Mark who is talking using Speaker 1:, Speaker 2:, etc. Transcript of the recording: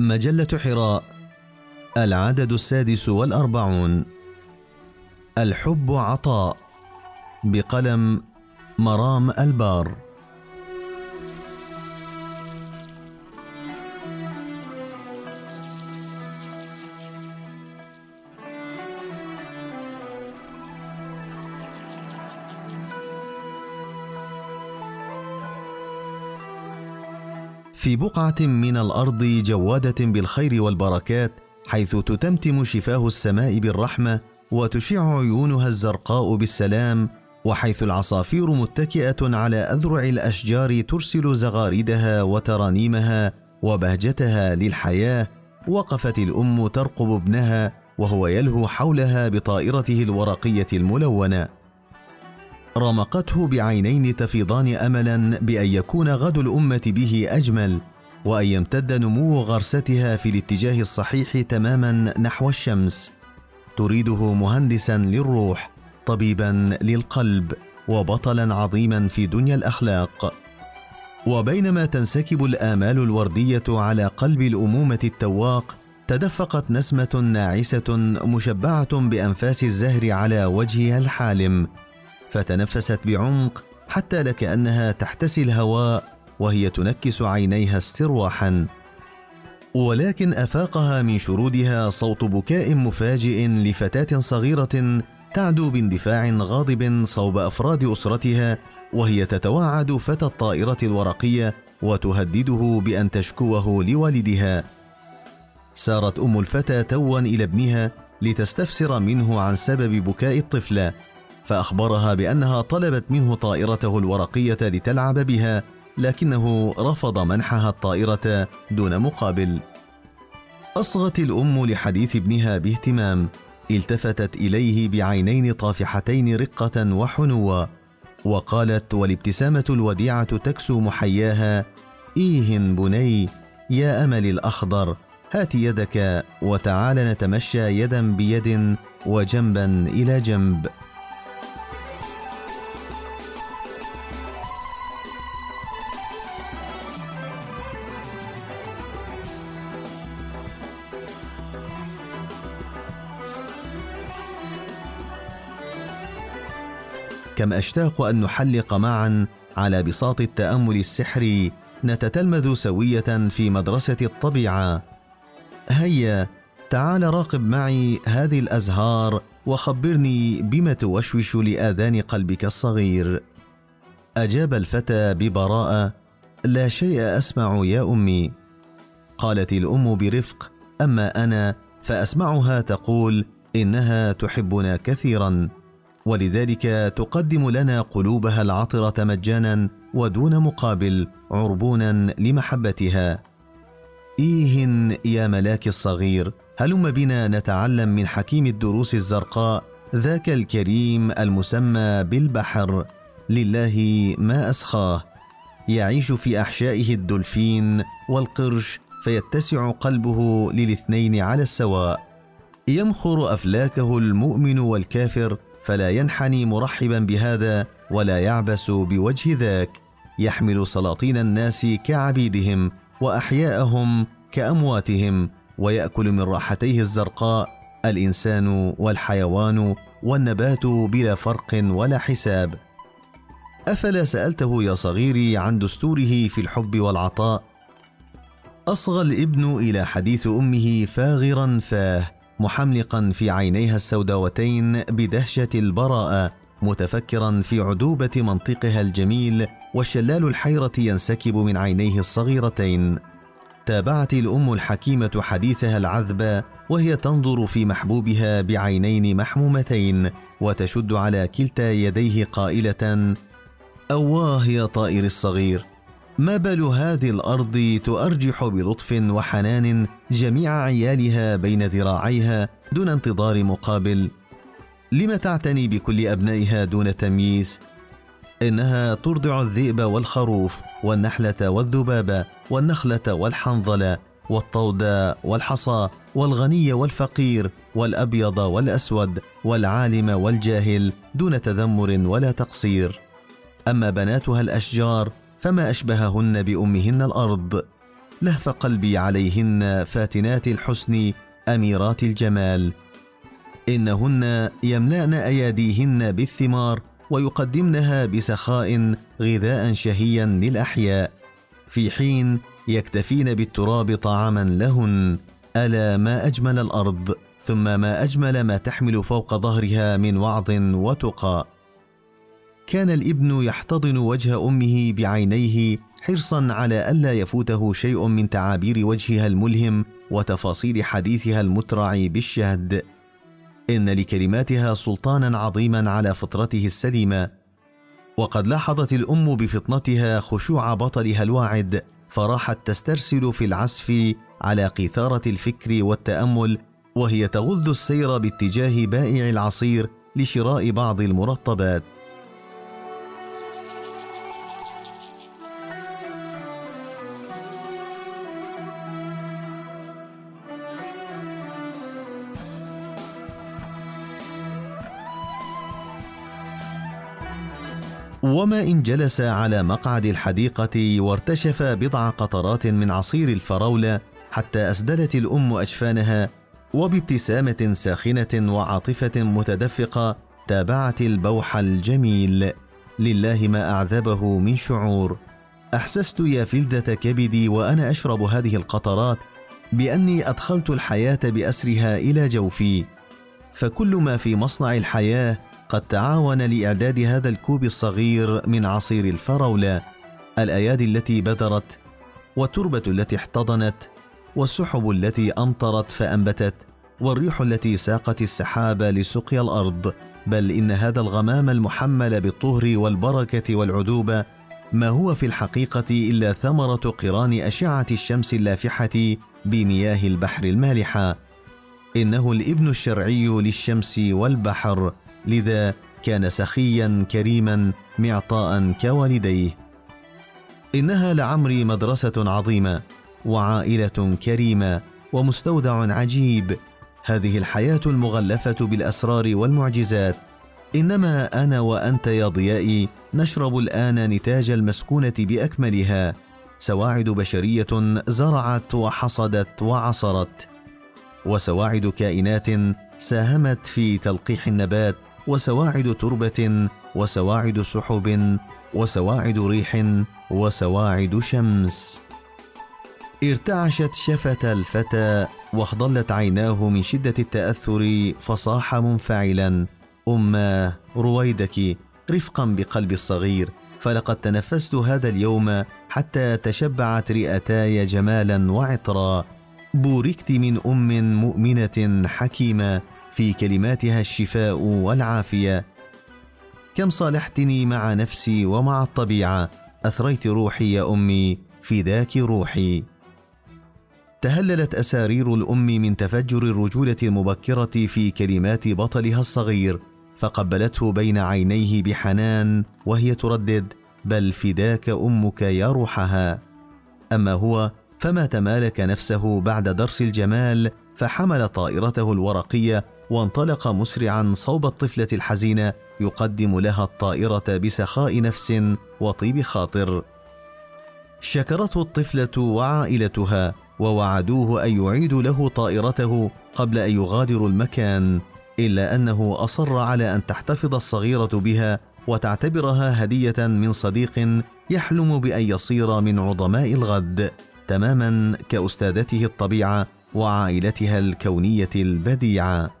Speaker 1: مجلة حراء العدد السادس والأربعون. الحب عطاء بقلم مرام البار. في بقعة من الأرض جوادة بالخير والبركات حيث تتمتم شفاه السماء بالرحمة وتشع عيونها الزرقاء بالسلام وحيث العصافير متكئة على أذرع الأشجار ترسل زغاردها وترانيمها وبهجتها للحياة وقفت الأم ترقب ابنها وهو يلهو حولها بطائرته الورقية الملونة. رمقته بعينين تفيضان أملا بأن يكون غد الأمة به أجمل وأن يمتد نمو غرستها في الاتجاه الصحيح تماما نحو الشمس. تريده مهندسا للروح طبيبا للقلب وبطلا عظيما في دنيا الأخلاق. وبينما تنسكب الآمال الوردية على قلب الأمومة التواق تدفقت نسمة ناعسة مشبعة بأنفاس الزهر على وجهها الحالم. فتنفست بعمق حتى لكأنها تحتسي الهواء وهي تنكس عينيها استرواحا. ولكن أفاقها من شرودها صوت بكاء مفاجئ لفتاة صغيرة تعدو باندفاع غاضب صوب أفراد أسرتها وهي تتوعد فتى الطائرة الورقية وتهدده بأن تشكوه لوالدها. سارت أم الفتى توا إلى ابنها لتستفسر منه عن سبب بكاء الطفلة. فأخبرها بأنها طلبت منه طائرته الورقية لتلعب بها لكنه رفض منحها الطائرة دون مقابل. أصغت الأم لحديث ابنها باهتمام التفتت إليه بعينين طافحتين رقة وحنوا وقالت والابتسامة الوديعة تكسو محياها. إيه بني يا أمل الأخضر هات يدك وتعال نتمشى يدا بيد وجنبا إلى جنب. كم أشتاق أن نحلق معا على بساط التأمل السحري نتتلمذ سوية في مدرسة الطبيعة. هيا تعال راقب معي هذه الأزهار وخبرني بما توشوش لآذان قلبك الصغير. أجاب الفتى ببراءة لا شيء أسمع يا أمي. قالت الأم برفق أما أنا فأسمعها تقول إنها تحبنا كثيرا. ولذلك تقدم لنا قلوبها العطره مجانا ودون مقابل عربونا لمحبتها. إيه يا ملاك الصغير هلم بنا نتعلم من حكيم الدروس الزرقاء ذاك الكريم المسمى بالبحر. لله ما أسخاه. يعيش في أحشائه الدولفين والقرش فيتسع قلبه للاثنين على السواء. يمخر أفلاكه المؤمن والكافر فلا ينحني مرحبا بهذا ولا يعبس بوجه ذاك. يحمل سلاطين الناس كعبيدهم وأحياءهم كأمواتهم ويأكل من راحتيه الزرقاء الإنسان والحيوان والنبات بلا فرق ولا حساب. أفلا سألته يا صغيري عن دستوره في الحب والعطاء؟ أصغى الابن إلى حديث أمه فاغرا فاه محملقا في عينيها السوداوتين بدهشة البراءة متفكرا في عذوبه منطقها الجميل وشلال الحيرة ينسكب من عينيه الصغيرتين. تابعت الأم الحكيمة حديثها العذب وهي تنظر في محبوبها بعينين محمومتين وتشد على كلتا يديه قائلة أواه يا طائر الصغير! ما بال هذه الأرض تؤرجح بلطف وحنان جميع عيالها بين ذراعيها دون انتظار مقابل. لم تعتني بكل أبنائها دون تمييز؟ إنها ترضع الذئب والخروف والنحلة والذبابه والنخلة والحنظلة والطود والحصى والغني والفقير والأبيض والأسود والعالم والجاهل دون تذمر ولا تقصير. أما بناتها الأشجار فما أشبههن بأمهن الأرض. لهف قلبي عليهن فاتنات الحسن أميرات الجمال. إنهن يملان أياديهن بالثمار ويقدمنها بسخاء غذاء شهيا للأحياء. في حين يكتفين بالتراب طعاما لهن ألا ما أجمل الأرض ثم ما أجمل ما تحمل فوق ظهرها من وعظ وتقى. كان الابن يحتضن وجه أمه بعينيه حرصا على ألا يفوته شيء من تعابير وجهها الملهم وتفاصيل حديثها المترع بالشهد. إن لكلماتها سلطانا عظيما على فطرته السليمة. وقد لاحظت الأم بفطنتها خشوع بطلها الواعد فراحت تسترسل في العزف على قيثارة الفكر والتأمل وهي تغذ السير باتجاه بائع العصير لشراء بعض المرطبات. وما إن جلس على مقعد الحديقة وارتشف بضع قطرات من عصير الفراولة حتى أسدلت الأم أجفانها وبابتسامة ساخنة وعاطفة متدفقة تابعت البوح الجميل. لله ما أعذبه من شعور. أحسست يا فلده كبدي وأنا أشرب هذه القطرات بأني أدخلت الحياة بأسرها إلى جوفي. فكل ما في مصنع الحياة قد تعاون لإعداد هذا الكوب الصغير من عصير الفراولة الأيادي التي بذرت والتربة التي احتضنت والسحب التي أمطرت فأنبتت والريح التي ساقت السحاب لسقيا الأرض. بل إن هذا الغمام المحمل بالطهر والبركة والعذوبه ما هو في الحقيقة إلا ثمرة قران أشعة الشمس اللافحه بمياه البحر المالحة. إنه الإبن الشرعي للشمس والبحر. لذا كان سخيا كريما معطاء كوالديه. إنها لعمري مدرسة عظيمة وعائلة كريمة ومستودع عجيب. هذه الحياة المغلفة بالأسرار والمعجزات. إنما أنا وأنت يا ضيائي نشرب الآن نتاج المسكونة بأكملها. سواعد بشرية زرعت وحصدت وعصرت. وسواعد كائنات ساهمت في تلقيح النبات وسواعد تربة وسواعد سحب وسواعد ريح وسواعد شمس. ارتعشت شفة الفتى واخضلت عيناه من شدة التأثر فصاح منفعلا. أما رويدك رفقا بقلب الصغير فلقد تنفست هذا اليوم حتى تشبعت رئتاي جمالا وعطرا. بوركت من أم مؤمنة حكيمة في كلماتها الشفاء والعافية. كم صالحتني مع نفسي ومع الطبيعة. أثريت روحي يا أمي فداك روحي. تهللت أسارير الأم من تفجر الرجولة المبكرة في كلمات بطلها الصغير فقبلته بين عينيه بحنان وهي تردد بل فداك أمك يا روحها. أما هو فما تمالك نفسه بعد درس الجمال فحمل طائرته الورقية وانطلق مسرعا صوب الطفلة الحزينة يقدم لها الطائرة بسخاء نفس وطيب خاطر. شكرته الطفلة وعائلتها ووعدوه أن يعيدوا له طائرته قبل أن يغادروا المكان إلا أنه أصر على أن تحتفظ الصغيرة بها وتعتبرها هدية من صديق يحلم بأن يصير من عظماء الغد تماما كأستاذته الطبيعة وعائلتها الكونية البديعة.